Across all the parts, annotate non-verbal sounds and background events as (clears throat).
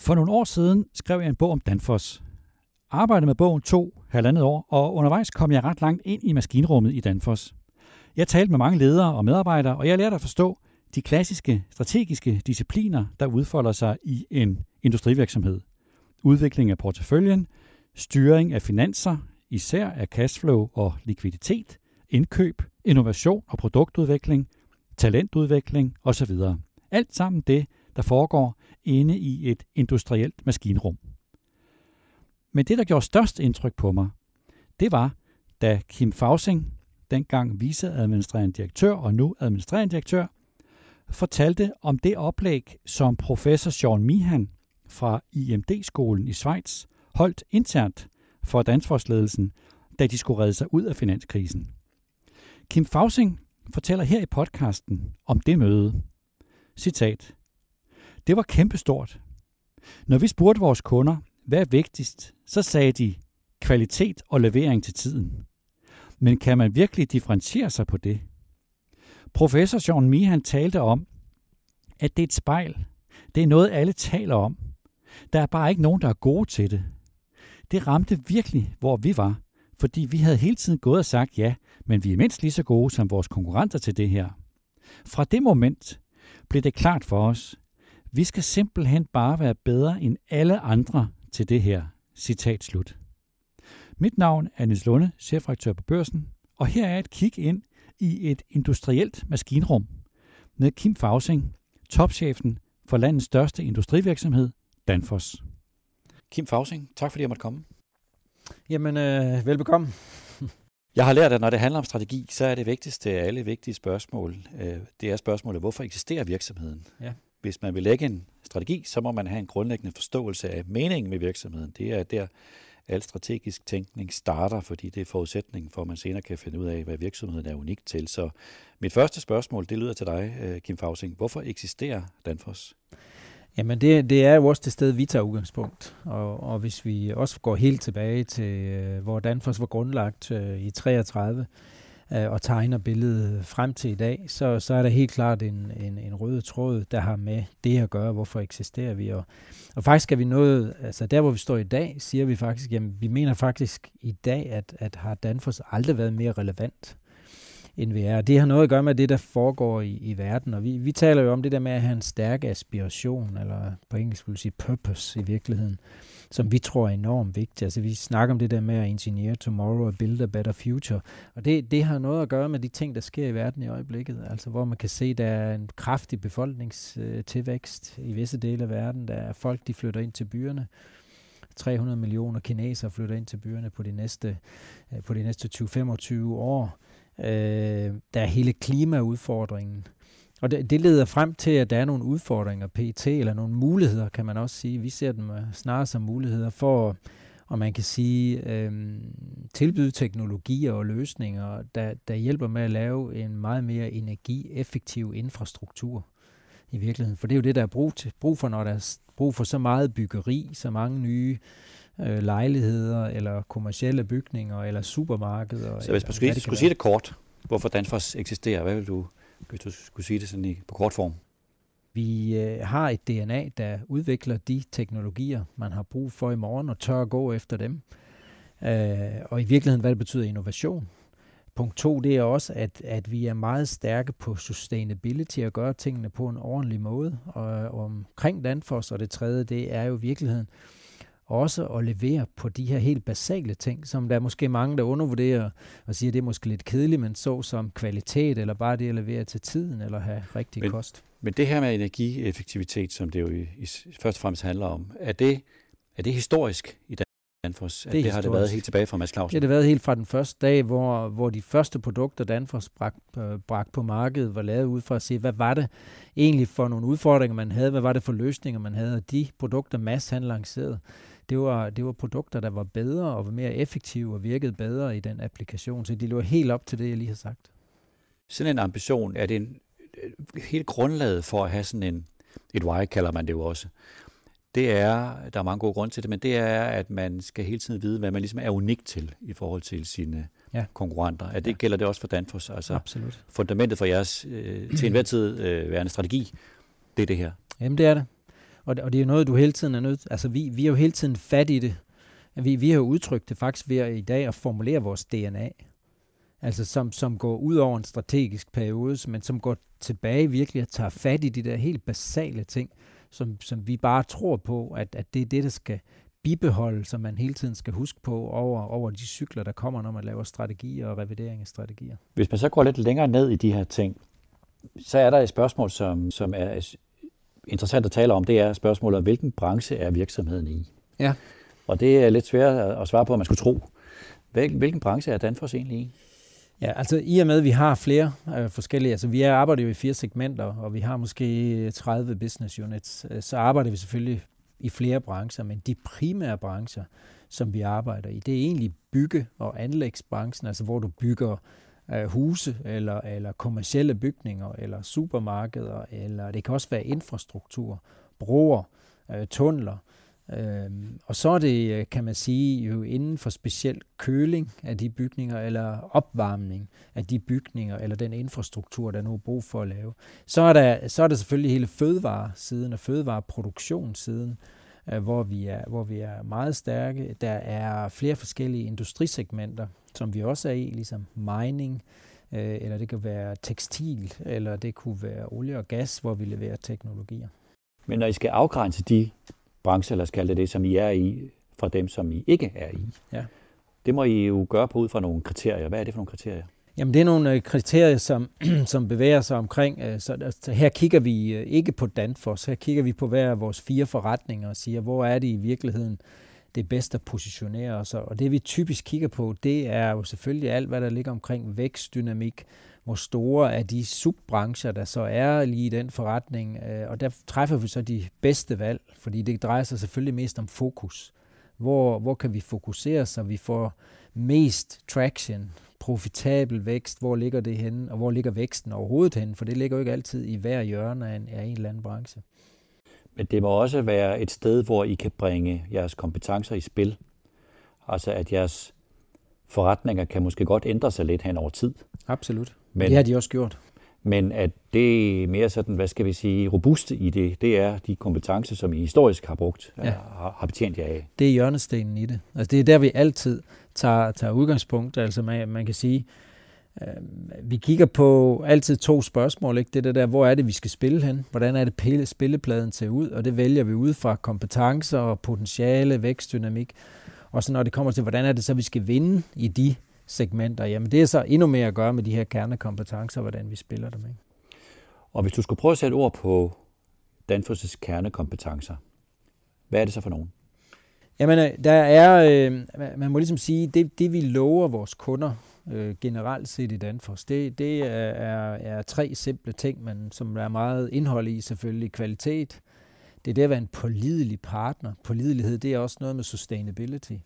For nogle år siden skrev jeg en bog om Danfoss. Arbejdede med bogen tog halvandet år, og undervejs kom jeg ret langt ind i maskinrummet i Danfoss. Jeg talte med mange ledere og medarbejdere, og jeg lærte at forstå de klassiske strategiske discipliner, der udfolder sig i en industrivirksomhed. Udvikling af porteføljen, styring af finanser, især af cashflow og likviditet, indkøb, innovation og produktudvikling, talentudvikling osv. Alt sammen det, der foregår inde i et industrielt maskinrum. Men det, der gjorde størst indtryk på mig, det var, da Kim Fausing, dengang viceadministrerende direktør og nu administrerende direktør, fortalte om det oplæg, som professor Sean Mihan fra IMD-skolen i Schweiz holdt internt for dansforsledelsen, da de skulle redde sig ud af finanskrisen. Kim Fausing fortæller her i podcasten om det møde. Citat. Det var kæmpestort. Når vi spurgte vores kunder, hvad er vigtigst, så sagde de kvalitet og levering til tiden. Men kan man virkelig differentiere sig på det? Professor Sean Meehan talte om, at det er et spejl. Det er noget, alle taler om. Der er bare ikke nogen, der er gode til det. Det ramte virkelig, hvor vi var, fordi vi havde hele tiden gået og sagt ja, men vi er mindst lige så gode som vores konkurrenter til det her. Fra det moment blev det klart for os, vi skal simpelthen bare være bedre end alle andre til det her. Citat slut. Mit navn er Niels Lunde, chefredaktør på Børsen, og her er et kig ind i et industrielt maskinrum med Kim Fausing, topchefen for landets største industrivirksomhed, Danfoss. Kim Fausing, tak fordi jeg måtte komme. Jamen, øh, velbekomme. (laughs) Jeg har lært, at når det handler om strategi, så er det vigtigste af alle vigtige spørgsmål, øh, det er spørgsmålet, hvorfor eksisterer virksomheden? Ja. Hvis man vil lægge en strategi, så må man have en grundlæggende forståelse af meningen med virksomheden. Det er der, al strategisk tænkning starter, fordi det er forudsætningen for, at man senere kan finde ud af, hvad virksomheden er unik til. Så mit første spørgsmål, det lyder til dig, øh, Kim Fausing. Hvorfor eksisterer Danfoss? Jamen det, det er jo også det sted, vi tager udgangspunkt. Og, og hvis vi også går helt tilbage til, øh, hvor Danfoss var grundlagt øh, i 33, øh, og tegner billedet frem til i dag, så, så er der helt klart en, en, en rød tråd, der har med det at gøre, hvorfor eksisterer vi. Og, og faktisk er vi nået, altså der hvor vi står i dag, siger vi faktisk, jamen vi mener faktisk i dag, at, at har Danfoss aldrig været mere relevant end vi er. Det har noget at gøre med det, der foregår i, i verden, og vi, vi taler jo om det der med at have en stærk aspiration, eller på engelsk vil sige purpose i virkeligheden, som vi tror er enormt vigtigt. Altså vi snakker om det der med at engineer tomorrow og build a better future, og det, det har noget at gøre med de ting, der sker i verden i øjeblikket, altså hvor man kan se, der er en kraftig befolkningstilvækst øh, i visse dele af verden, der er folk, de flytter ind til byerne, 300 millioner kinesere flytter ind til byerne på de næste, øh, på de næste 20-25 år. Øh, der er hele klimaudfordringen. Og det, det leder frem til, at der er nogle udfordringer, PT, eller nogle muligheder, kan man også sige. Vi ser dem øh, snarere som muligheder for, og man kan sige, øh, tilbyde teknologier og løsninger, der, der hjælper med at lave en meget mere energieffektiv infrastruktur i virkeligheden. For det er jo det, der er brug, til, brug for, når der er brug for så meget byggeri, så mange nye øh, lejligheder, eller kommercielle bygninger, eller supermarkeder. Så hvis man skulle, skulle sige det kort, hvorfor Danfoss eksisterer, hvad vil du, hvis du skulle sige det sådan i, på kort form? Vi øh, har et DNA, der udvikler de teknologier, man har brug for i morgen, og tør at gå efter dem. Øh, og i virkeligheden, hvad det betyder innovation. Punkt to, det er også, at, at vi er meget stærke på sustainability og gøre tingene på en ordentlig måde. Og, og omkring Danfoss, og det tredje, det er jo i virkeligheden også at levere på de her helt basale ting, som der er måske mange, der undervurderer og siger, at det er måske lidt kedeligt, men så som kvalitet, eller bare det at levere til tiden, eller have rigtig men, kost. Men det her med energieffektivitet, som det jo i, i, først og fremmest handler om, er det, er det historisk i Danfoss? Det, det har det været helt tilbage fra Mads Clausen? Det har det været helt fra den første dag, hvor, hvor de første produkter, Danfoss bragt, øh, på markedet, var lavet ud fra at se, hvad var det egentlig for nogle udfordringer, man havde, hvad var det for løsninger, man havde, og de produkter, Mads han lancerede, det var, det var produkter, der var bedre og var mere effektive og virkede bedre i den applikation. Så de lå helt op til det, jeg lige har sagt. Sådan en ambition, er det en, helt grundlaget for at have sådan en, et why kalder man det jo også, det er, der er mange gode grunde til det, men det er, at man skal hele tiden vide, hvad man ligesom er unik til i forhold til sine ja. konkurrenter. At det ja. gælder det også for Danfoss. Altså Absolut. Fundamentet for jeres øh, til enhver tid øh, værende strategi, det er det her. Jamen det er det. Og det, og det er jo noget, du hele tiden er nødt Altså, vi, vi er jo hele tiden fat i det. Vi, vi har jo udtrykt det faktisk ved at, i dag at formulere vores DNA. Altså, som, som går ud over en strategisk periode, men som går tilbage virkelig og tager fat i de der helt basale ting, som, som vi bare tror på, at, at det er det, der skal bibeholde, som man hele tiden skal huske på over, over de cykler, der kommer, når man laver strategier og revidering af strategier. Hvis man så går lidt længere ned i de her ting, så er der et spørgsmål, som, som er interessant at tale om. Det er spørgsmålet, hvilken branche er virksomheden i? Ja. Og det er lidt svært at svare på, at man skulle tro. Hvilken, branche er Danfoss egentlig i? Ja, altså i og med, at vi har flere øh, forskellige, altså vi arbejder jo i fire segmenter, og vi har måske 30 business units, øh, så arbejder vi selvfølgelig i flere brancher, men de primære brancher, som vi arbejder i, det er egentlig bygge- og anlægsbranchen, altså hvor du bygger Øh, huse, eller, eller kommercielle bygninger, eller supermarkeder, eller det kan også være infrastruktur, broer, øh, tunneler, Øhm, og så er det, øh, kan man sige, jo inden for speciel køling af de bygninger, eller opvarmning af de bygninger, eller den infrastruktur, der nu er brug for at lave. Så er der, så er der selvfølgelig hele fødevaresiden og fødevareproduktionssiden, øh, hvor, vi er, hvor vi er meget stærke. Der er flere forskellige industrisegmenter, som vi også er i, ligesom mining, øh, eller det kan være tekstil, eller det kunne være olie og gas, hvor vi leverer teknologier. Men når I skal afgrænse de branche, eller skal det det, som I er i, fra dem, som I ikke er i. Ja. Det må I jo gøre på ud fra nogle kriterier. Hvad er det for nogle kriterier? Jamen det er nogle øh, kriterier, som, (clears throat) som bevæger sig omkring. Øh, så, altså, her kigger vi ikke på Danfoss, her kigger vi på hver af vores fire forretninger og siger, hvor er det i virkeligheden det bedste at positionere os. Og det vi typisk kigger på, det er jo selvfølgelig alt, hvad der ligger omkring vækstdynamik, hvor store er de subbrancher, der så er lige i den forretning. Øh, og der træffer vi så de bedste valg, fordi det drejer sig selvfølgelig mest om fokus. Hvor, hvor kan vi fokusere, så vi får mest traction, profitabel vækst, hvor ligger det henne, og hvor ligger væksten overhovedet henne, for det ligger jo ikke altid i hver hjørne af en, af en eller anden branche. Det må også være et sted, hvor I kan bringe jeres kompetencer i spil. Altså at jeres forretninger kan måske godt ændre sig lidt hen over tid. Absolut. Men, det har de også gjort. Men at det er mere sådan, hvad skal vi sige, robuste i det, det er de kompetencer, som I historisk har brugt, ja. har, har betjent jer af. Det er hjørnestenen i det. Altså det er der, vi altid tager, tager udgangspunkt. Altså man, man kan sige, øh, vi kigger på altid to spørgsmål. Ikke? Det der, der, hvor er det, vi skal spille hen? Hvordan er det, spillepladen ser ud? Og det vælger vi ud fra kompetencer og potentiale, vækstdynamik. Og så når det kommer til, hvordan er det så, vi skal vinde i de segmenter, jamen det er så endnu mere at gøre med de her kernekompetencer, hvordan vi spiller dem. Ikke? Og hvis du skulle prøve at sætte ord på Danfoss' kernekompetencer, hvad er det så for nogen? Jamen, øh, der er, øh, man må ligesom sige, det, det vi lover vores kunder øh, generelt set i Danfoss, det, det er, er, er tre simple ting, men som der er meget indhold i selvfølgelig. Kvalitet, det er det at være en pålidelig partner. Pålidelighed, det er også noget med sustainability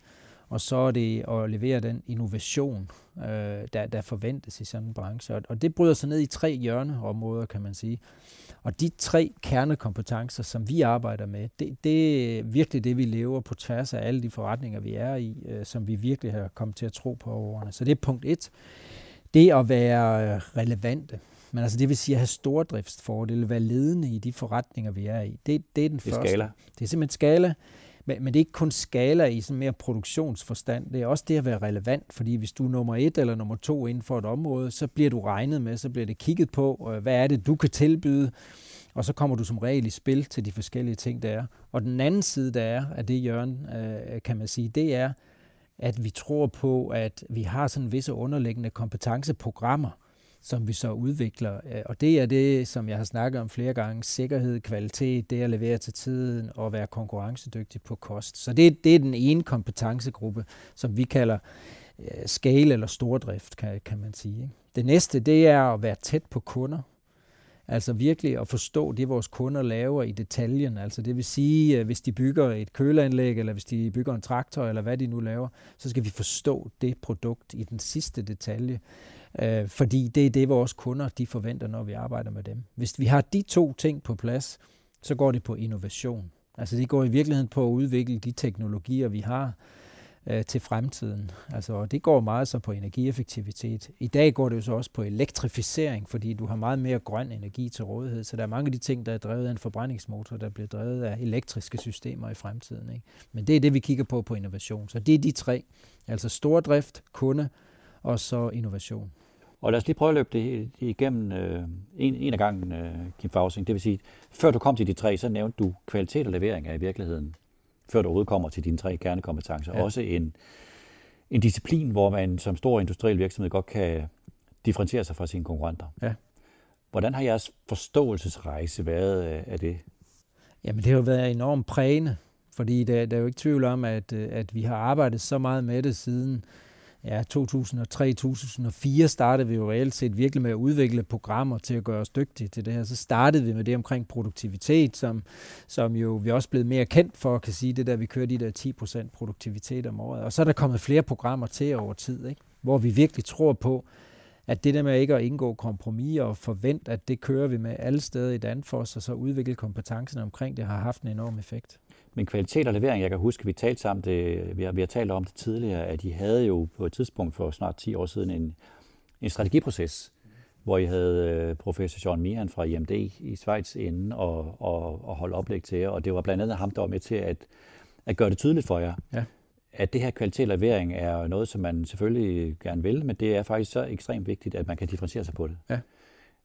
og så er det at levere den innovation, øh, der, der forventes i sådan en branche. Og, og det bryder sig ned i tre hjørneområder, kan man sige. Og de tre kernekompetencer, som vi arbejder med, det, det er virkelig det, vi lever på tværs af alle de forretninger, vi er i, øh, som vi virkelig har kommet til at tro på over årene. Så det er punkt et. Det at være relevante. Men altså det vil sige at have stordriftsfordele, være ledende i de forretninger, vi er i. Det, det er den det første. Skala. Det er simpelthen skala. Men, men det er ikke kun skala i sådan mere produktionsforstand. Det er også det at være relevant, fordi hvis du er nummer et eller nummer to inden for et område, så bliver du regnet med, så bliver det kigget på, øh, hvad er det, du kan tilbyde, og så kommer du som regel i spil til de forskellige ting, der er. Og den anden side, der er af det hjørne, øh, kan man sige, det er, at vi tror på, at vi har sådan visse underliggende kompetenceprogrammer, som vi så udvikler. Øh, og det er det, som jeg har snakket om flere gange, sikkerhed, kvalitet, det at levere til tiden og være konkurrencedygtig på kost. Så det, det er den ene kompetencegruppe, som vi kalder øh, scale eller stordrift, kan, kan man sige. Det næste, det er at være tæt på kunder. Altså virkelig at forstå det, vores kunder laver i detaljen. Altså det vil sige, øh, hvis de bygger et køleanlæg, eller hvis de bygger en traktor, eller hvad de nu laver, så skal vi forstå det produkt i den sidste detalje. Øh, fordi det er det, vores kunder de forventer, når vi arbejder med dem. Hvis vi har de to ting på plads, så går det på innovation. Altså det går i virkeligheden på at udvikle de teknologier, vi har, øh, til fremtiden. Altså, og det går meget så på energieffektivitet. I dag går det jo så også på elektrificering, fordi du har meget mere grøn energi til rådighed. Så der er mange af de ting, der er drevet af en forbrændingsmotor, der bliver drevet af elektriske systemer i fremtiden. Ikke? Men det er det, vi kigger på på innovation. Så det er de tre. Altså stordrift, kunde og så innovation. Og lad os lige prøve at løbe det igennem øh, en, en af gangen, øh, Kim Fausing. Det vil sige, før du kom til de tre, så nævnte du kvalitet og levering af i virkeligheden, før du overhovedet kommer til dine tre kernekompetencer. Ja. Også en, en disciplin, hvor man som stor industriel virksomhed godt kan differentiere sig fra sine konkurrenter. Ja. Hvordan har jeres forståelsesrejse været af det? Jamen, det har jo været enormt prægende, fordi der, der er jo ikke tvivl om, at, at vi har arbejdet så meget med det siden ja, 2003-2004 startede vi jo reelt set virkelig med at udvikle programmer til at gøre os dygtige til det her. Så startede vi med det omkring produktivitet, som, som jo vi er også blevet mere kendt for, kan sige det der, vi kører de der 10% produktivitet om året. Og så er der kommet flere programmer til over tid, ikke? hvor vi virkelig tror på, at det der med ikke at indgå kompromis og forvente, at det kører vi med alle steder i Danfoss, og så udvikle kompetencerne omkring det, har haft en enorm effekt. Men kvalitet og levering, jeg kan huske, vi talte sammen, det, vi, har, vi har talt om det tidligere, at I havde jo på et tidspunkt for snart 10 år siden en, en strategiproces, hvor I havde øh, professor John Mihan fra IMD i Schweiz inde og, og, og holde oplæg til jer, og det var blandt andet ham, der var med til at, at gøre det tydeligt for jer, ja. at det her kvalitet og levering er noget, som man selvfølgelig gerne vil, men det er faktisk så ekstremt vigtigt, at man kan differentiere sig på det. Ja.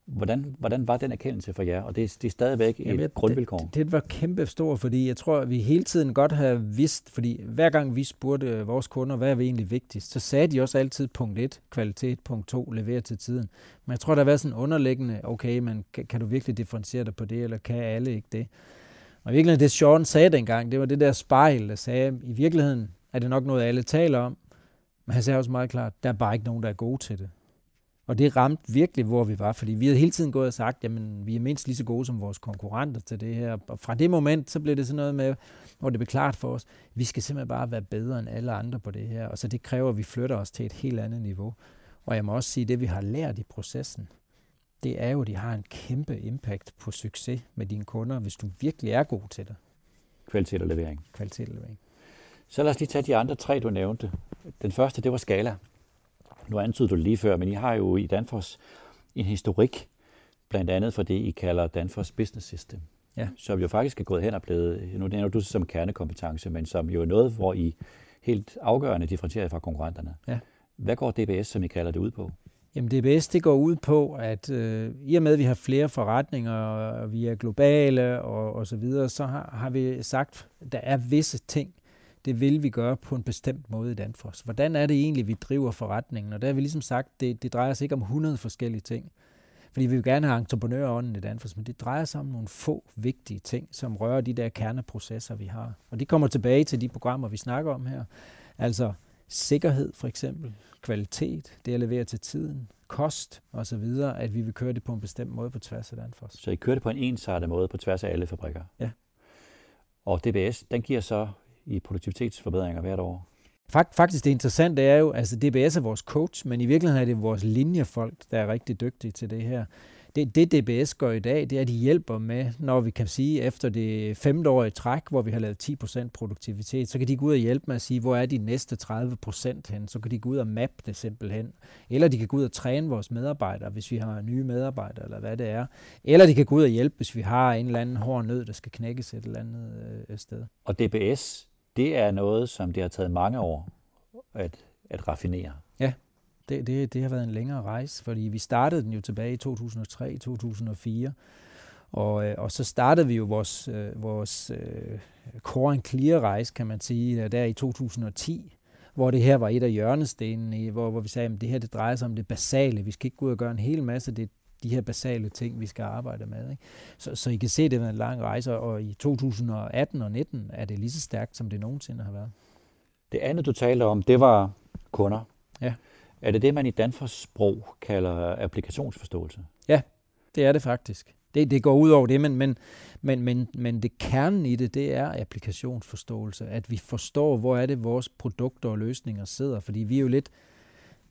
Hvordan, hvordan var den erkendelse for jer? Og det, det er stadigvæk et Jamen, grundvilkår. Det, det var kæmpe stor, fordi jeg tror, at vi hele tiden godt har vidst, fordi hver gang vi spurgte vores kunder, hvad er vi egentlig vigtigst, så sagde de også altid punkt 1, kvalitet, punkt 2, levere til tiden. Men jeg tror, der været sådan underliggende, okay, men kan, kan du virkelig differentiere dig på det, eller kan alle ikke det? Og i virkeligheden, det Sean sagde dengang, det var det der spejl, der sagde, i virkeligheden er det nok noget, alle taler om, men han sagde også meget klart, der er bare ikke nogen, der er gode til det. Og det ramte virkelig, hvor vi var, fordi vi havde hele tiden gået og sagt, jamen vi er mindst lige så gode som vores konkurrenter til det her. Og fra det moment, så blev det sådan noget med, hvor det blev klart for os, vi skal simpelthen bare være bedre end alle andre på det her. Og så det kræver, at vi flytter os til et helt andet niveau. Og jeg må også sige, at det vi har lært i processen, det er jo, at de har en kæmpe impact på succes med dine kunder, hvis du virkelig er god til det. Kvalitet og levering. Kvalitet og levering. Så lad os lige tage de andre tre, du nævnte. Den første, det var skala. Nu antydede du det lige før, men I har jo i Danfoss en historik, blandt andet for det, I kalder Danfoss Business System. Ja. Som jo faktisk er gået hen og blevet, nu nævner du det som kernekompetence, men som jo er noget, hvor I helt afgørende differentierer fra konkurrenterne. Ja. Hvad går DBS, som I kalder det, ud på? Jamen DBS, det går ud på, at øh, i og med, at vi har flere forretninger, og vi er globale og, og så videre, så har, har vi sagt, at der er visse ting, det vil vi gøre på en bestemt måde i Danfoss. Hvordan er det egentlig, vi driver forretningen? Og der har vi ligesom sagt, det, det drejer sig ikke om 100 forskellige ting. Fordi vi vil gerne have entreprenørånden i Danfoss, men det drejer sig om nogle få vigtige ting, som rører de der kerneprocesser, vi har. Og de kommer tilbage til de programmer, vi snakker om her. Altså sikkerhed for eksempel, kvalitet, det at levere til tiden, kost og så videre, at vi vil køre det på en bestemt måde på tværs af Danfoss. Så I kører det på en ensartet måde på tværs af alle fabrikker? Ja. Og DBS, den giver så i produktivitetsforbedringer hvert år. Faktisk det interessante er jo, altså DBS er vores coach, men i virkeligheden er det vores linjefolk, der er rigtig dygtige til det her. Det, det DBS gør i dag, det er, at de hjælper med, når vi kan sige, efter det femte år i træk, hvor vi har lavet 10% produktivitet, så kan de gå ud og hjælpe med at sige, hvor er de næste 30% hen? Så kan de gå ud og mappe det simpelthen. Eller de kan gå ud og træne vores medarbejdere, hvis vi har nye medarbejdere, eller hvad det er. Eller de kan gå ud og hjælpe, hvis vi har en eller anden hård nød, der skal knækkes et eller andet øh, sted. Og DBS, det er noget, som det har taget mange år at, at raffinere. Ja, det, det, det har været en længere rejse, fordi vi startede den jo tilbage i 2003-2004, og, øh, og så startede vi jo vores, øh, vores øh, core and clear rejse, kan man sige, der i 2010, hvor det her var et af hjørnestenene, hvor, hvor vi sagde, at det her det drejer sig om det basale. Vi skal ikke gå ud og gøre en hel masse. Det, de her basale ting, vi skal arbejde med. Ikke? Så, så I kan se, det er en lang rejse, og i 2018 og 19 er det lige så stærkt, som det nogensinde har været. Det andet, du talte om, det var kunder. Ja. Er det det, man i Danfoss sprog kalder applikationsforståelse? Ja, det er det faktisk. Det, det går ud over det, men, men, men, men, men det kernen i det, det er applikationsforståelse. At vi forstår, hvor er det, vores produkter og løsninger sidder. Fordi vi er jo lidt,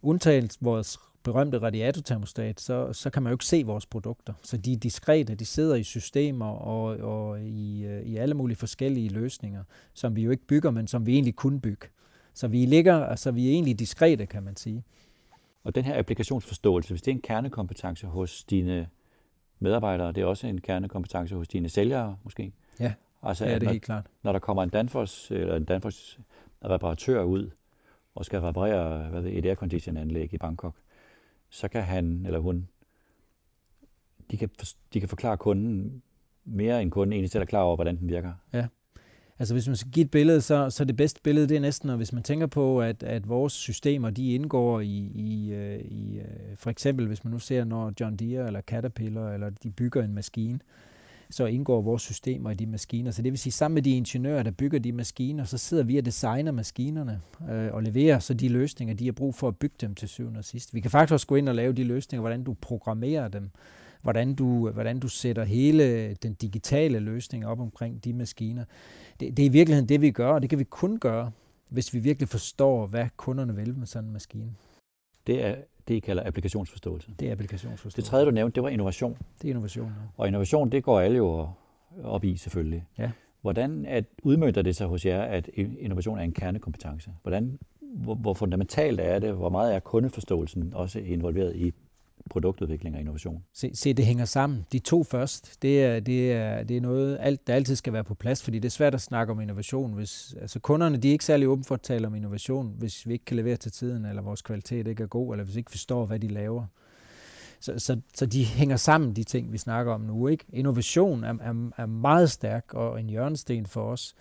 undtaget vores berømte radiatortermostat, så, så kan man jo ikke se vores produkter. Så de er diskrete, de sidder i systemer og, og i, øh, i alle mulige forskellige løsninger, som vi jo ikke bygger, men som vi egentlig kunne bygge. Så vi ligger, altså vi er egentlig diskrete, kan man sige. Og den her applikationsforståelse, hvis det er en kernekompetence hos dine medarbejdere, det er også en kernekompetence hos dine sælgere måske? Ja, altså, ja det er når, helt klart. Når der kommer en Danfoss eller en Danfoss reparatør ud og skal reparere hvad ved, et aircondition-anlæg i Bangkok, så kan han eller hun, de kan, de kan forklare kunden mere end kunden egentlig selv er klar over, hvordan den virker. Ja. Altså hvis man skal give et billede, så, så det bedste billede, det er næsten, hvis man tænker på, at, at vores systemer, de indgår i, i, øh, i, øh, for eksempel hvis man nu ser, når John Deere eller Caterpillar, eller de bygger en maskine, så indgår vores systemer i de maskiner. Så det vil sige, sammen med de ingeniører, der bygger de maskiner, så sidder vi og designer maskinerne øh, og leverer så de løsninger, de har brug for at bygge dem til syvende og sidst. Vi kan faktisk også gå ind og lave de løsninger, hvordan du programmerer dem, hvordan du, hvordan du sætter hele den digitale løsning op omkring de maskiner. Det, det er i virkeligheden det, vi gør, og det kan vi kun gøre, hvis vi virkelig forstår, hvad kunderne vil med sådan en maskine. Det er det, I kalder applikationsforståelse. Det er applikationsforståelse. Det tredje, du nævnte, det var innovation. Det er innovation, ja. Og innovation, det går alle jo op i selvfølgelig. Ja. Hvordan at udmønter det sig hos jer, at innovation er en kernekompetence? Hvordan, hvor, hvor fundamentalt er det? Hvor meget er kundeforståelsen også involveret i produktudvikling og innovation. Se, se, det hænger sammen. De to først, det er, det er, det er noget, alt, der altid skal være på plads, fordi det er svært at snakke om innovation. Hvis, altså kunderne de er ikke særlig åbne for at tale om innovation, hvis vi ikke kan levere til tiden, eller vores kvalitet ikke er god, eller hvis vi ikke forstår, hvad de laver. Så, så, så de hænger sammen, de ting, vi snakker om nu. Ikke? Innovation er, er, er meget stærk og en hjørnesten for os,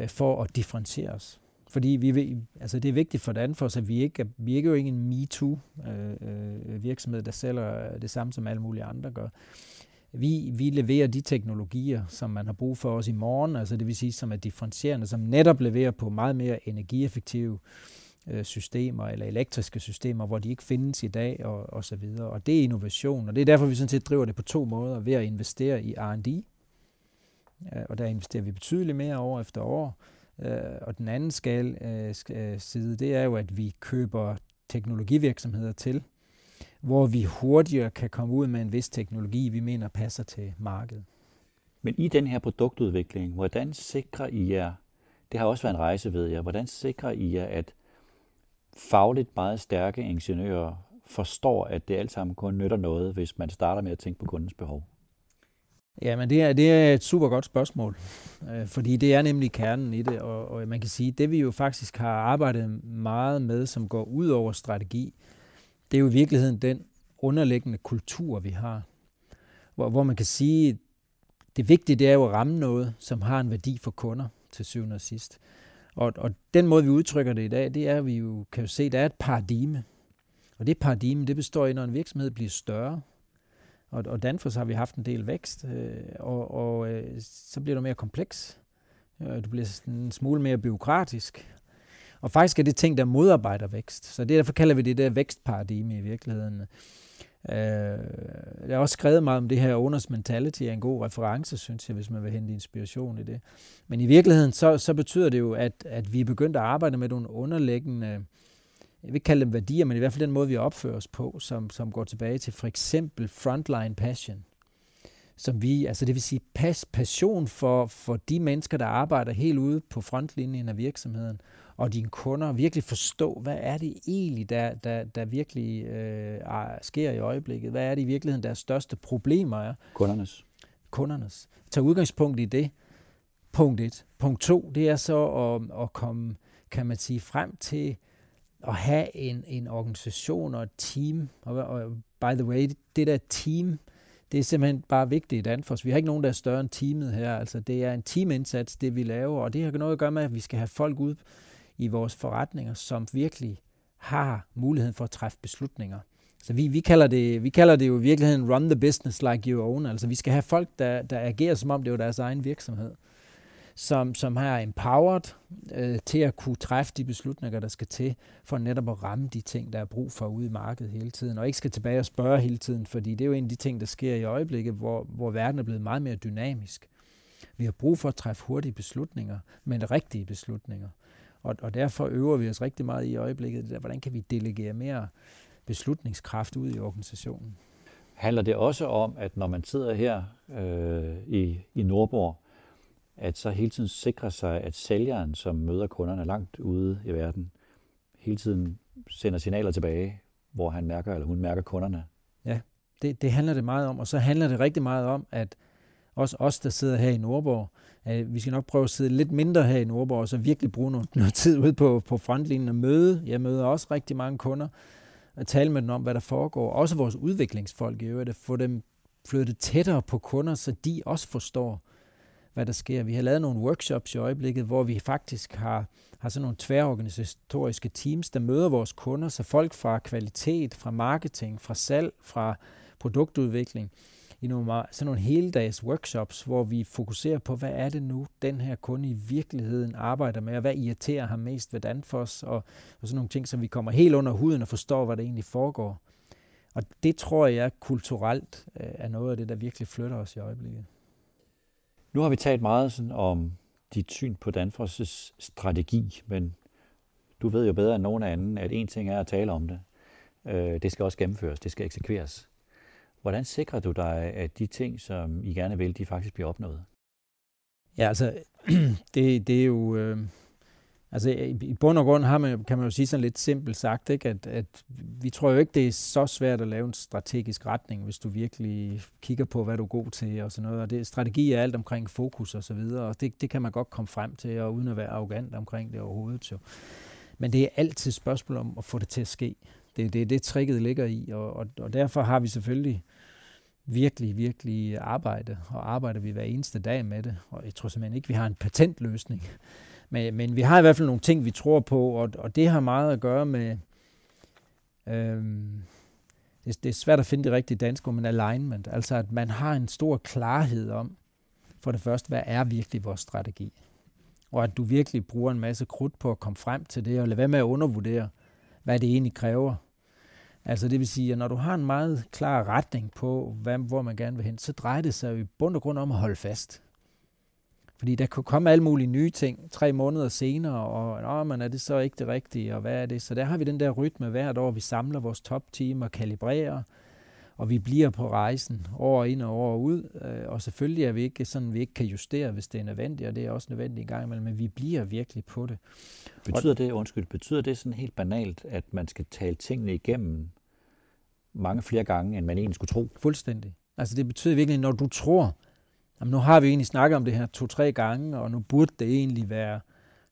øh, for at differentiere os. Fordi vi, altså det er vigtigt for Danfoss, at vi ikke, vi ikke er jo ikke en MeToo-virksomhed, øh, øh der sælger det samme, som alle mulige andre gør. Vi, vi leverer de teknologier, som man har brug for os i morgen, altså det vil sige, som er differentierende, som netop leverer på meget mere energieffektive øh, systemer eller elektriske systemer, hvor de ikke findes i dag og, og så videre. Og det er innovation, og det er derfor, vi sådan set driver det på to måder, ved at investere i R&D, øh, og der investerer vi betydeligt mere år efter år, Øh, og den anden skal, øh, øh, side, det er jo, at vi køber teknologivirksomheder til, hvor vi hurtigere kan komme ud med en vis teknologi, vi mener passer til markedet. Men i den her produktudvikling, hvordan sikrer I jer, det har også været en rejse ved jer, hvordan sikrer I jer, at fagligt meget stærke ingeniører forstår, at det alt sammen kun nytter noget, hvis man starter med at tænke på kundens behov? Ja, men det er, det er et super godt spørgsmål, øh, fordi det er nemlig kernen i det, og, og man kan sige, det vi jo faktisk har arbejdet meget med, som går ud over strategi, det er jo i virkeligheden den underliggende kultur, vi har, hvor, hvor man kan sige, det vigtige det er jo at ramme noget, som har en værdi for kunder til syvende og sidst. Og, og den måde, vi udtrykker det i dag, det er, at vi jo kan jo se, der er et paradigme. Og det paradigme, det består i, når en virksomhed bliver større, og, og Danfoss har vi haft en del vækst, øh, og, og øh, så bliver du mere kompleks. Øh, du bliver en smule mere byråkratisk. Og faktisk er det ting, der modarbejder vækst. Så det, derfor kalder vi det der vækstparadigme i virkeligheden. Øh, jeg har også skrevet meget om det her owners mentality er en god reference, synes jeg, hvis man vil hente inspiration i det. Men i virkeligheden, så, så betyder det jo, at, at vi er begyndt at arbejde med nogle underliggende jeg vil ikke kalde dem værdier, men i hvert fald den måde, vi opfører os på, som, som går tilbage til for eksempel frontline passion. Som vi, altså det vil sige pas, passion for, for de mennesker, der arbejder helt ude på frontlinjen af virksomheden, og dine kunder virkelig forstå, hvad er det egentlig, der, der, der virkelig øh, sker i øjeblikket? Hvad er det i virkeligheden, deres største problemer er? Kundernes. Kundernes. Tag udgangspunkt i det. Punkt et. Punkt to, det er så at, at komme, kan man sige, frem til at have en, en organisation og et team. Og, og by the way, det der team, det er simpelthen bare vigtigt i Danfoss. Vi har ikke nogen, der er større end teamet her. Altså, det er en teamindsats, det vi laver, og det har noget at gøre med, at vi skal have folk ud i vores forretninger, som virkelig har muligheden for at træffe beslutninger. Så vi, vi, kalder det, vi kalder det jo i virkeligheden run the business like you own. Altså vi skal have folk, der, der agerer som om det er deres egen virksomhed som, som har empowered øh, til at kunne træffe de beslutninger, der skal til, for netop at ramme de ting, der er brug for ude i markedet hele tiden, og ikke skal tilbage og spørge hele tiden, fordi det er jo en af de ting, der sker i øjeblikket, hvor, hvor verden er blevet meget mere dynamisk. Vi har brug for at træffe hurtige beslutninger, men rigtige beslutninger. Og, og derfor øver vi os rigtig meget i øjeblikket, det der, hvordan kan vi delegere mere beslutningskraft ud i organisationen. Handler det også om, at når man sidder her øh, i, i Nordborg, at så hele tiden sikre sig, at sælgeren, som møder kunderne langt ude i verden, hele tiden sender signaler tilbage, hvor han mærker, eller hun mærker kunderne. Ja, det, det handler det meget om. Og så handler det rigtig meget om, at også os, der sidder her i Nordborg, at vi skal nok prøve at sidde lidt mindre her i Nordborg, og så virkelig bruge noget, noget tid ude på, på frontlinjen og møde. Jeg møder også rigtig mange kunder, og tale med dem om, hvad der foregår. Også vores udviklingsfolk i øvrigt, at få dem flyttet tættere på kunder, så de også forstår, hvad der sker. Vi har lavet nogle workshops i øjeblikket, hvor vi faktisk har, har sådan nogle tværorganisatoriske teams, der møder vores kunder, så folk fra kvalitet, fra marketing, fra salg, fra produktudvikling, i nogle, sådan nogle heldags workshops, hvor vi fokuserer på, hvad er det nu, den her kunde i virkeligheden arbejder med, og hvad irriterer ham mest ved Danfoss, og, og sådan nogle ting, så vi kommer helt under huden og forstår, hvad der egentlig foregår. Og det tror jeg kulturelt øh, er noget af det, der virkelig flytter os i øjeblikket. Nu har vi talt meget sådan om dit syn på Danfoss' strategi, men du ved jo bedre end nogen anden, at en ting er at tale om det. Øh, det skal også gennemføres, det skal eksekveres. Hvordan sikrer du dig, at de ting, som I gerne vil, de faktisk bliver opnået? Ja, altså, (clears throat) det, det er jo... Øh, altså, i bund og grund har man, kan man jo sige sådan lidt simpelt sagt, ikke? At, at vi tror jo ikke, det er så svært at lave en strategisk retning, hvis du virkelig kigger på, hvad du er god til og sådan noget. Og det, strategi er alt omkring fokus og så videre, og det, det kan man godt komme frem til, og uden at være arrogant omkring det overhovedet. Jo. Men det er altid et spørgsmål om at få det til at ske. Det er det, det tricket ligger i, og, og, og derfor har vi selvfølgelig virkelig, virkelig arbejde, og arbejder vi hver eneste dag med det. Og jeg tror simpelthen ikke, vi har en patentløsning. Men, men vi har i hvert fald nogle ting, vi tror på, og, og det har meget at gøre med... Øhm, det, det er svært at finde det rigtige danske, men alignment. Altså at man har en stor klarhed om, for det første, hvad er virkelig vores strategi? Og at du virkelig bruger en masse krudt på at komme frem til det, og lade være med at undervurdere, hvad det egentlig kræver Altså det vil sige, at når du har en meget klar retning på, hvad, hvor man gerne vil hen, så drejer det sig jo i bund og grund om at holde fast. Fordi der kan komme alle mulige nye ting tre måneder senere, og Nå, men er det så ikke det rigtige, og hvad er det? Så der har vi den der rytme hvert år, vi samler vores topteam og kalibrerer, og vi bliver på rejsen år ind og år ud. Øh, og selvfølgelig er vi ikke sådan, vi ikke kan justere, hvis det er nødvendigt, og det er også nødvendigt en gang imellem, men vi bliver virkelig på det. Betyder det, undskyld, betyder det sådan helt banalt, at man skal tale tingene igennem mange flere gange, end man egentlig skulle tro. Fuldstændig. Altså det betyder virkelig, når du tror, jamen nu har vi egentlig snakket om det her to-tre gange, og nu burde det egentlig være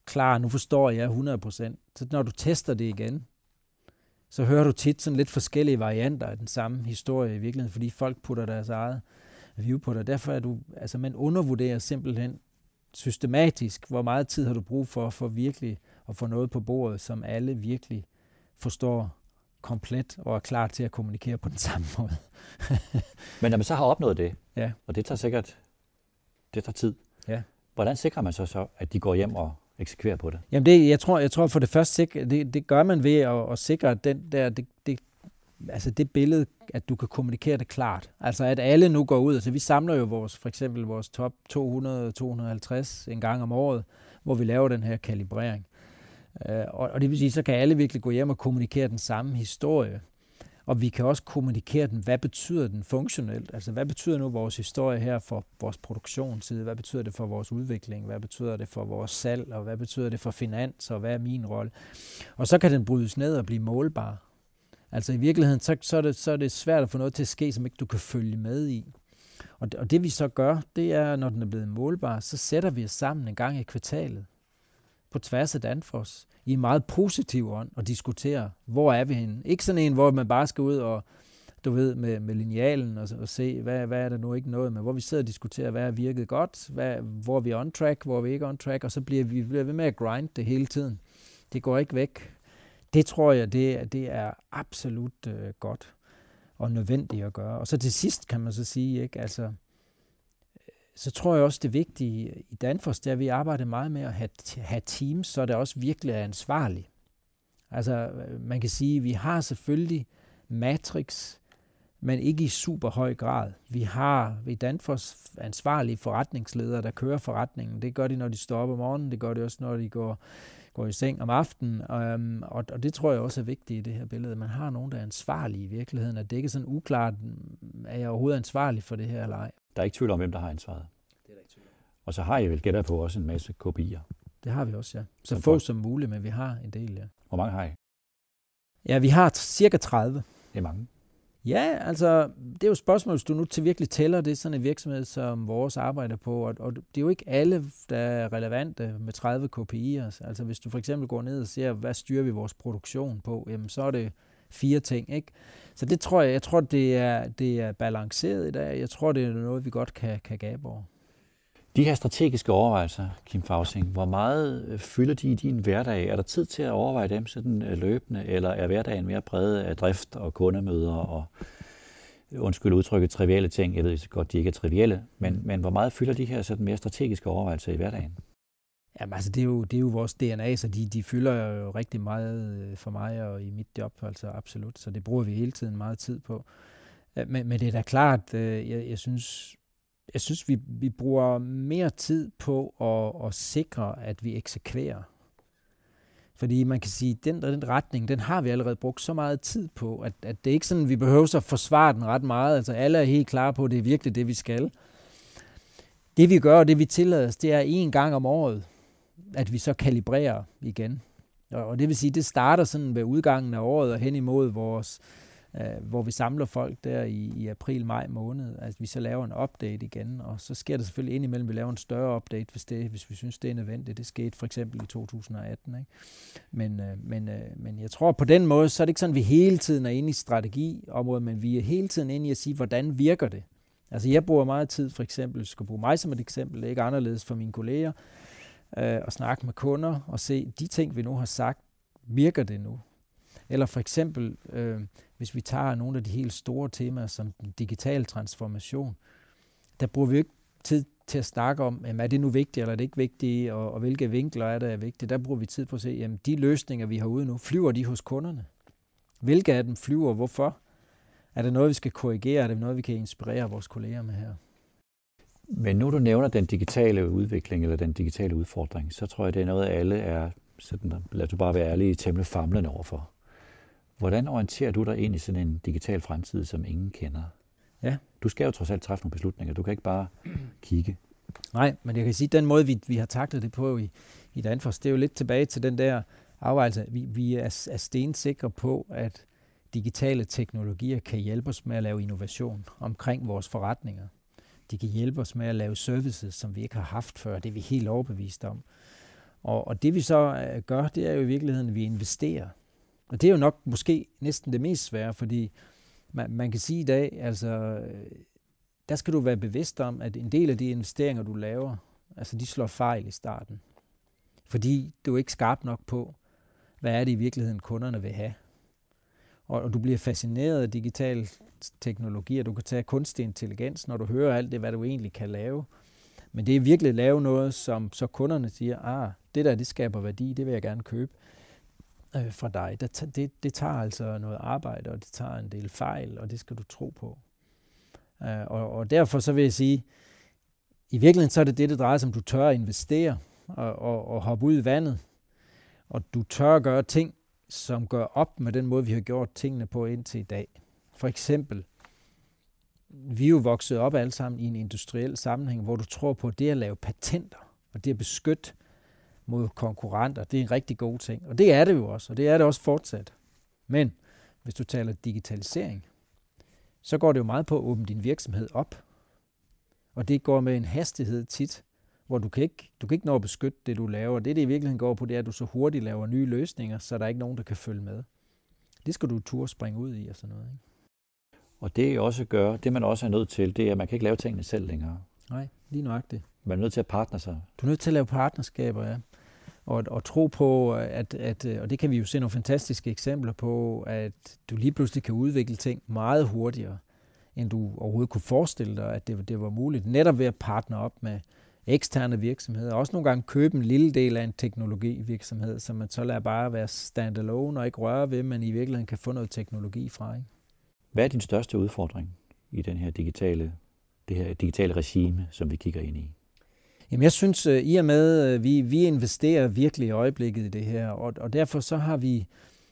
klar, nu forstår jeg 100%. Så når du tester det igen, så hører du tit sådan lidt forskellige varianter af den samme historie i virkeligheden, fordi folk putter deres eget view på dig. Derfor er du, altså man undervurderer simpelthen systematisk, hvor meget tid har du brug for, for virkelig at få noget på bordet, som alle virkelig forstår komplet og er klar til at kommunikere på den samme måde. Men når man så har opnået det, ja. og det tager sikkert det tager tid, ja. hvordan sikrer man så, så, at de går hjem og eksekverer på det? Jamen det, jeg tror, jeg tror for det første, det, det gør man ved at, at sikre, at den der, det, det, altså det billede, at du kan kommunikere det klart. Altså at alle nu går ud, altså vi samler jo vores, for eksempel vores top 200-250 en gang om året, hvor vi laver den her kalibrering. Øh, og, og det vil sige, så kan alle virkelig gå hjem og kommunikere den samme historie. Og vi kan også kommunikere den, hvad betyder den funktionelt? Altså, hvad betyder nu vores historie her for vores produktionsside? Hvad betyder det for vores udvikling? Hvad betyder det for vores salg? Og hvad betyder det for finans? Og hvad er min rolle? Og så kan den brydes ned og blive målbar. Altså i virkeligheden, så, så, er det, så er det svært at få noget til at ske, som ikke du kan følge med i. Og det, og det vi så gør, det er, når den er blevet målbar, så sætter vi os sammen en gang i kvartalet på tværs af Danfoss i en meget positiv ånd og diskutere, hvor er vi henne. Ikke sådan en, hvor man bare skal ud og du ved, med, med linealen og, og se, hvad, hvad er der nu ikke noget med, hvor vi sidder og diskuterer, hvad er virket godt, hvad, hvor er vi on track, hvor er vi ikke on track, og så bliver vi bliver ved med at grind det hele tiden. Det går ikke væk. Det tror jeg, det, det er absolut øh, godt og nødvendigt at gøre. Og så til sidst kan man så sige, ikke, altså, så tror jeg også, det vigtige i Danfoss, det er, at vi arbejder meget med at have, have teams, så det også virkelig er ansvarligt. Altså, øh, man kan sige, at vi har selvfølgelig Matrix, men ikke i super høj grad. Vi har ved Danfoss ansvarlige forretningsledere, der kører forretningen. Det gør de, når de står op om morgenen. Det gør de også, når de går, går i seng om aftenen. Øhm, og, og det tror jeg også er vigtigt i det her billede. Man har nogen, der er ansvarlige i virkeligheden. At det ikke er sådan uklart, mm, er jeg overhovedet ansvarlig for det her eller ej. Der er ikke tvivl om, hvem der har ansvaret. Det er der ikke tvivl om. Og så har I vel gætter på også en masse kopier. Det har vi også, ja. Så Som få folk. som muligt, men vi har en del, ja. Hvor mange har I? Ja, vi har cirka 30. Det er mange. Ja, altså, det er jo et spørgsmål, hvis du nu til virkelig tæller det, er sådan en virksomhed, som vores arbejder på, og, og det er jo ikke alle, der er relevante med 30 KPI'er. Altså, hvis du for eksempel går ned og ser, hvad styrer vi vores produktion på, jamen, så er det fire ting, ikke? Så det tror jeg, jeg tror, det er, det er balanceret i dag. Jeg tror, det er noget, vi godt kan, kan gabe over. De her strategiske overvejelser, Kim Fausing, hvor meget øh, fylder de i din hverdag? Er der tid til at overveje dem sådan øh, løbende, eller er hverdagen mere præget af drift og kundemøder og undskyld udtrykket, trivielle ting? Jeg ved så godt, de ikke er trivielle, men, men hvor meget fylder de her sådan mere strategiske overvejelser i hverdagen? Jamen, altså, det er jo, det er jo vores DNA, så de, de fylder jo rigtig meget øh, for mig og i mit job, altså absolut. Så det bruger vi hele tiden meget tid på. Øh, men, men det er da klart, øh, jeg, jeg synes, jeg synes vi, vi bruger mere tid på at, at sikre, at vi eksekverer. Fordi man kan sige, at den, den retning, den har vi allerede brugt så meget tid på, at, at det er ikke sådan, at vi behøver at forsvare den ret meget. Altså alle er helt klar på, at det er virkelig det, vi skal. Det vi gør, og det vi tillader os, det er en gang om året, at vi så kalibrerer igen. Og, og det vil sige, det starter sådan ved udgangen af året og hen imod vores, øh, hvor vi samler folk der i, i april-maj måned, at vi så laver en update igen, og så sker der selvfølgelig indimellem, at vi laver en større update, hvis, det, hvis vi synes, det er nødvendigt. Det skete for eksempel i 2018. Ikke? Men, øh, men, øh, men jeg tror, på den måde, så er det ikke sådan, at vi hele tiden er inde i strategiområdet, men vi er hele tiden inde i at sige, hvordan virker det? Altså jeg bruger meget tid, for eksempel, jeg skal bruge mig som et eksempel, det er ikke anderledes for mine kolleger, øh, og snakke med kunder og se, de ting, vi nu har sagt, virker det nu? Eller for eksempel, øh, hvis vi tager nogle af de helt store temaer, som den digitale transformation, der bruger vi ikke tid til at snakke om, jamen, er det nu vigtigt, eller er det ikke vigtigt, og, og hvilke vinkler er der er vigtige. Der bruger vi tid på at se, jamen de løsninger, vi har ude nu, flyver de hos kunderne? Hvilke af dem flyver, hvorfor? Er det noget, vi skal korrigere? Er det noget, vi kan inspirere vores kolleger med her? Men nu du nævner den digitale udvikling eller den digitale udfordring, så tror jeg, det er noget, alle er, sådan, lad du bare være ærlig, temmelig famlende overfor. Hvordan orienterer du dig ind i sådan en digital fremtid, som ingen kender? Ja. Du skal jo trods alt træffe nogle beslutninger. Du kan ikke bare kigge. Nej, men jeg kan sige, at den måde, vi, vi har taklet det på i, i Danfoss, det er jo lidt tilbage til den der afvejelse. Vi, vi er, er stensikre på, at digitale teknologier kan hjælpe os med at lave innovation omkring vores forretninger. De kan hjælpe os med at lave services, som vi ikke har haft før. Det er vi helt overbevist om. Og, og det vi så øh, gør, det er jo i virkeligheden, at vi investerer. Og det er jo nok måske næsten det mest svære, fordi man, man kan sige i dag, altså, øh, der skal du være bevidst om, at en del af de investeringer, du laver, altså de slår fejl i starten. Fordi du er ikke skarp nok på, hvad er det i virkeligheden, kunderne vil have. Og, og du bliver fascineret af digital teknologi, du kan tage kunstig intelligens, når du hører alt det, hvad du egentlig kan lave. Men det er virkelig at lave noget, som så kunderne siger, ah, det der, det skaber værdi, det vil jeg gerne købe øh, fra dig. Det, det, det tager altså noget arbejde, og det tager en del fejl, og det skal du tro på. Øh, og, og derfor så vil jeg sige, i virkeligheden så er det det, det drejer sig om, du tør at investere og, og, og hoppe ud i vandet, og du tør at gøre ting, som gør op med den måde, vi har gjort tingene på indtil i dag. For eksempel, vi er jo vokset op alle sammen i en industriel sammenhæng, hvor du tror på, det at lave patenter, og det at beskytte mod konkurrenter, det er en rigtig god ting. Og det er det jo også, og det er det også fortsat. Men hvis du taler digitalisering, så går det jo meget på at åbne din virksomhed op. Og det går med en hastighed tit, hvor du kan ikke, du kan ikke nå at beskytte det, du laver. Det, det i virkeligheden går på, det er, at du så hurtigt laver nye løsninger, så der er ikke nogen, der kan følge med. Det skal du turde springe ud i og sådan noget. Ikke? Og det også gør, det man også er nødt til, det er, at man kan ikke lave tingene selv længere. Nej, lige nøjagtigt. Man er nødt til at partner sig. Du er nødt til at lave partnerskaber, ja. Og, og tro på, at, at, og det kan vi jo se nogle fantastiske eksempler på, at du lige pludselig kan udvikle ting meget hurtigere, end du overhovedet kunne forestille dig, at det, det var muligt. Netop ved at partner op med eksterne virksomheder. Også nogle gange købe en lille del af en teknologivirksomhed, som man så lader bare være standalone og ikke røre ved, men i virkeligheden kan få noget teknologi fra. Ikke? Hvad er din største udfordring i den her digitale, det her digitale regime, som vi kigger ind i? Jamen jeg synes, øh, i og med, øh, vi, vi investerer virkelig i øjeblikket i det her, og, og derfor så har vi,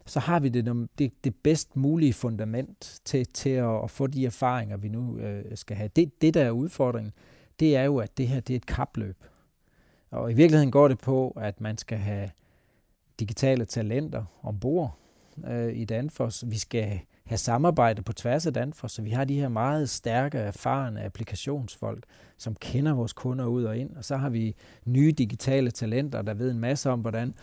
så har vi det, det, det bedst mulige fundament til, til at, at få de erfaringer, vi nu øh, skal have. Det, det, der er udfordringen, det er jo, at det her det er et kapløb. Og i virkeligheden går det på, at man skal have digitale talenter ombord øh, i Danfoss. Vi skal have samarbejde på tværs af Danfoss, så vi har de her meget stærke, erfarne applikationsfolk, som kender vores kunder ud og ind. Og så har vi nye digitale talenter, der ved en masse om, hvordan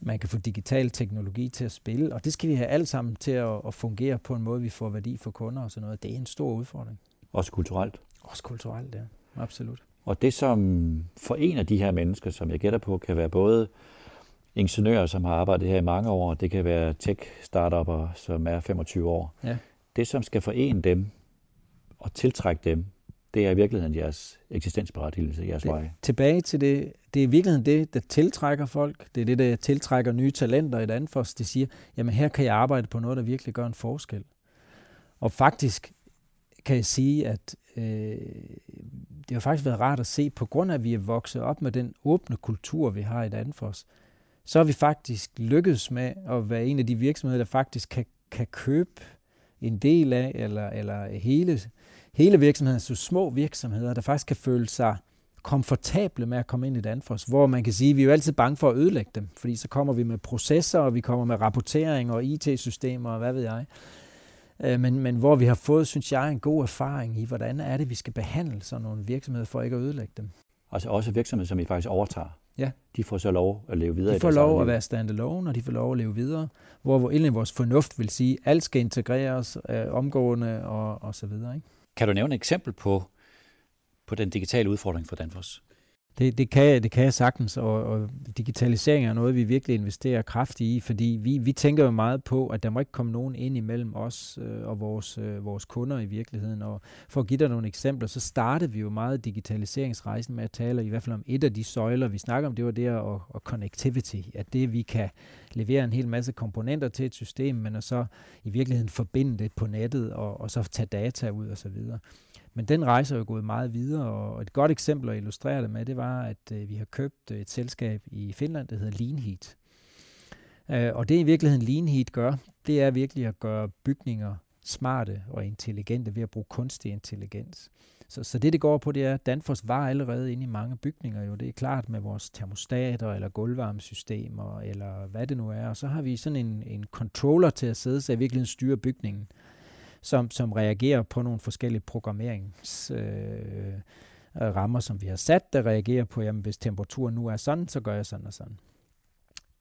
man kan få digital teknologi til at spille. Og det skal vi have alt sammen til at, at fungere på en måde, vi får værdi for kunder og sådan noget. Det er en stor udfordring. Også kulturelt? Også kulturelt, ja. Absolut. Og det, som forener de her mennesker, som jeg gætter på, kan være både ingeniører, som har arbejdet her i mange år, det kan være tech-startupper, som er 25 år. Ja. Det, som skal forene dem og tiltrække dem, det er i virkeligheden jeres eksistensberettigelse, jeres det, vej. Tilbage til det, det er i virkeligheden det, der tiltrækker folk. Det er det, der tiltrækker nye talenter i et Danfoss. Det siger, jamen her kan jeg arbejde på noget, der virkelig gør en forskel. Og faktisk kan jeg sige, at øh, det har faktisk været rart at se, på grund af, at vi er vokset op med den åbne kultur, vi har i Danfoss, så har vi faktisk lykkedes med at være en af de virksomheder, der faktisk kan, kan købe en del af, eller, eller hele, hele virksomheden, så små virksomheder, der faktisk kan føle sig komfortable med at komme ind i Danfoss, hvor man kan sige, at vi er jo altid bange for at ødelægge dem, fordi så kommer vi med processer, og vi kommer med rapportering og IT-systemer, og hvad ved jeg. Øh, men, men hvor vi har fået, synes jeg, en god erfaring i, hvordan er det, vi skal behandle sådan nogle virksomheder for ikke at ødelægge dem. Altså også virksomheder, som I faktisk overtager? Ja. De får så lov at leve videre de får lov at være standalone, og de får lov at leve videre, hvor, hvor egentlig vores fornuft vil sige, at alt skal integreres øh, omgående og, og så videre. Ikke? Kan du nævne et eksempel på, på den digitale udfordring for Danfoss? Det, det, kan, det kan jeg sagtens, og, og digitalisering er noget, vi virkelig investerer kraftigt i, fordi vi, vi tænker jo meget på, at der må ikke komme nogen ind imellem os øh, og vores, øh, vores kunder i virkeligheden. Og for at give dig nogle eksempler, så startede vi jo meget digitaliseringsrejsen med at tale i hvert fald om et af de søjler, vi snakker om, det var det og, og connectivity, at det vi kan levere en hel masse komponenter til et system, men at så i virkeligheden forbinde det på nettet og, og så tage data ud og så videre. Men den rejse er jo gået meget videre, og et godt eksempel at illustrere det med, det var, at øh, vi har købt øh, et selskab i Finland, der hedder Leanheat. Øh, og det i virkeligheden Leanheat gør, det er virkelig at gøre bygninger smarte og intelligente ved at bruge kunstig intelligens. Så, så det, det går på, det er, at Danfoss var allerede inde i mange bygninger. Jo, det er klart med vores termostater eller gulvvarmesystemer, eller hvad det nu er. Og så har vi sådan en, en controller til at sidde, så i virkeligheden styre bygningen som, som reagerer på nogle forskellige programmeringsrammer, øh, rammer, som vi har sat, der reagerer på, jamen hvis temperaturen nu er sådan, så gør jeg sådan og sådan.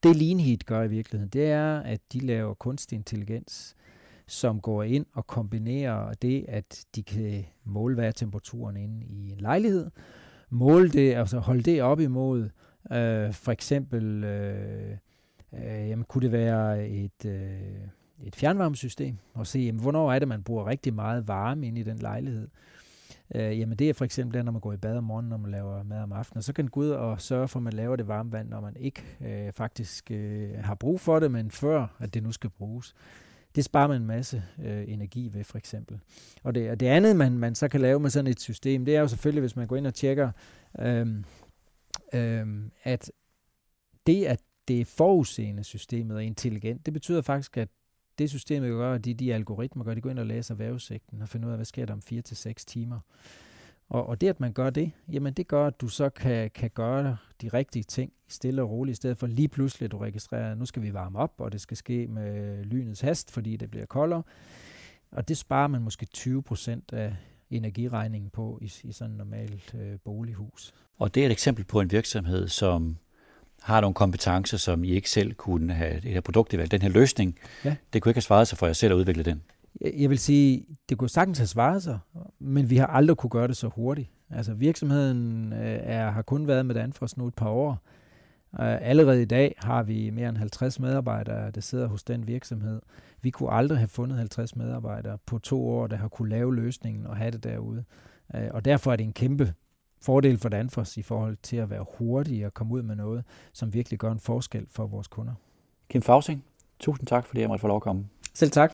Det Leanheat gør i virkeligheden, det er, at de laver kunstig intelligens, som går ind og kombinerer det, at de kan måle, hvad er temperaturen inde i en lejlighed, måle det, altså holde det op imod, øh, for eksempel, øh, øh, jamen, kunne det være et, øh, et fjernvarmesystem og se, jamen, hvornår er det, man bruger rigtig meget varme ind i den lejlighed. Øh, jamen det er for eksempel, når man går i bad om morgenen, når man laver mad om aftenen. Så kan den gå ud og sørge for, at man laver det varme vand, når man ikke øh, faktisk øh, har brug for det, men før at det nu skal bruges. Det sparer man en masse øh, energi ved, for eksempel. Og det, og det andet, man, man så kan lave med sådan et system, det er jo selvfølgelig, hvis man går ind og tjekker, øh, øh, at det, at det er forudseende systemet og intelligent, det betyder faktisk, at det systemet gør, de, de algoritmer gør, de går ind og læser vævesigten og finder ud af, hvad sker der om 4 til seks timer. Og, og det, at man gør det, jamen det gør, at du så kan, kan gøre de rigtige ting stille og roligt, i stedet for lige pludselig, at du registrerer, at nu skal vi varme op, og det skal ske med lynets hast, fordi det bliver koldere. Og det sparer man måske 20 procent af energiregningen på i, i sådan et normalt øh, bolighus. Og det er et eksempel på en virksomhed, som har nogle kompetencer, som I ikke selv kunne have det her produkt, den her løsning, ja. det kunne ikke have svaret sig for jer selv at udvikle den. Jeg vil sige, det kunne sagtens have svaret sig, men vi har aldrig kunne gøre det så hurtigt. Altså virksomheden øh, er, har kun været med Danfoss nu et par år. Uh, allerede i dag har vi mere end 50 medarbejdere, der sidder hos den virksomhed. Vi kunne aldrig have fundet 50 medarbejdere på to år, der har kunne lave løsningen og have det derude. Uh, og derfor er det en kæmpe fordel for Danfoss i forhold til at være hurtig og komme ud med noget, som virkelig gør en forskel for vores kunder. Kim Fausing, tusind tak, fordi jeg måtte få lov at komme. Selv tak.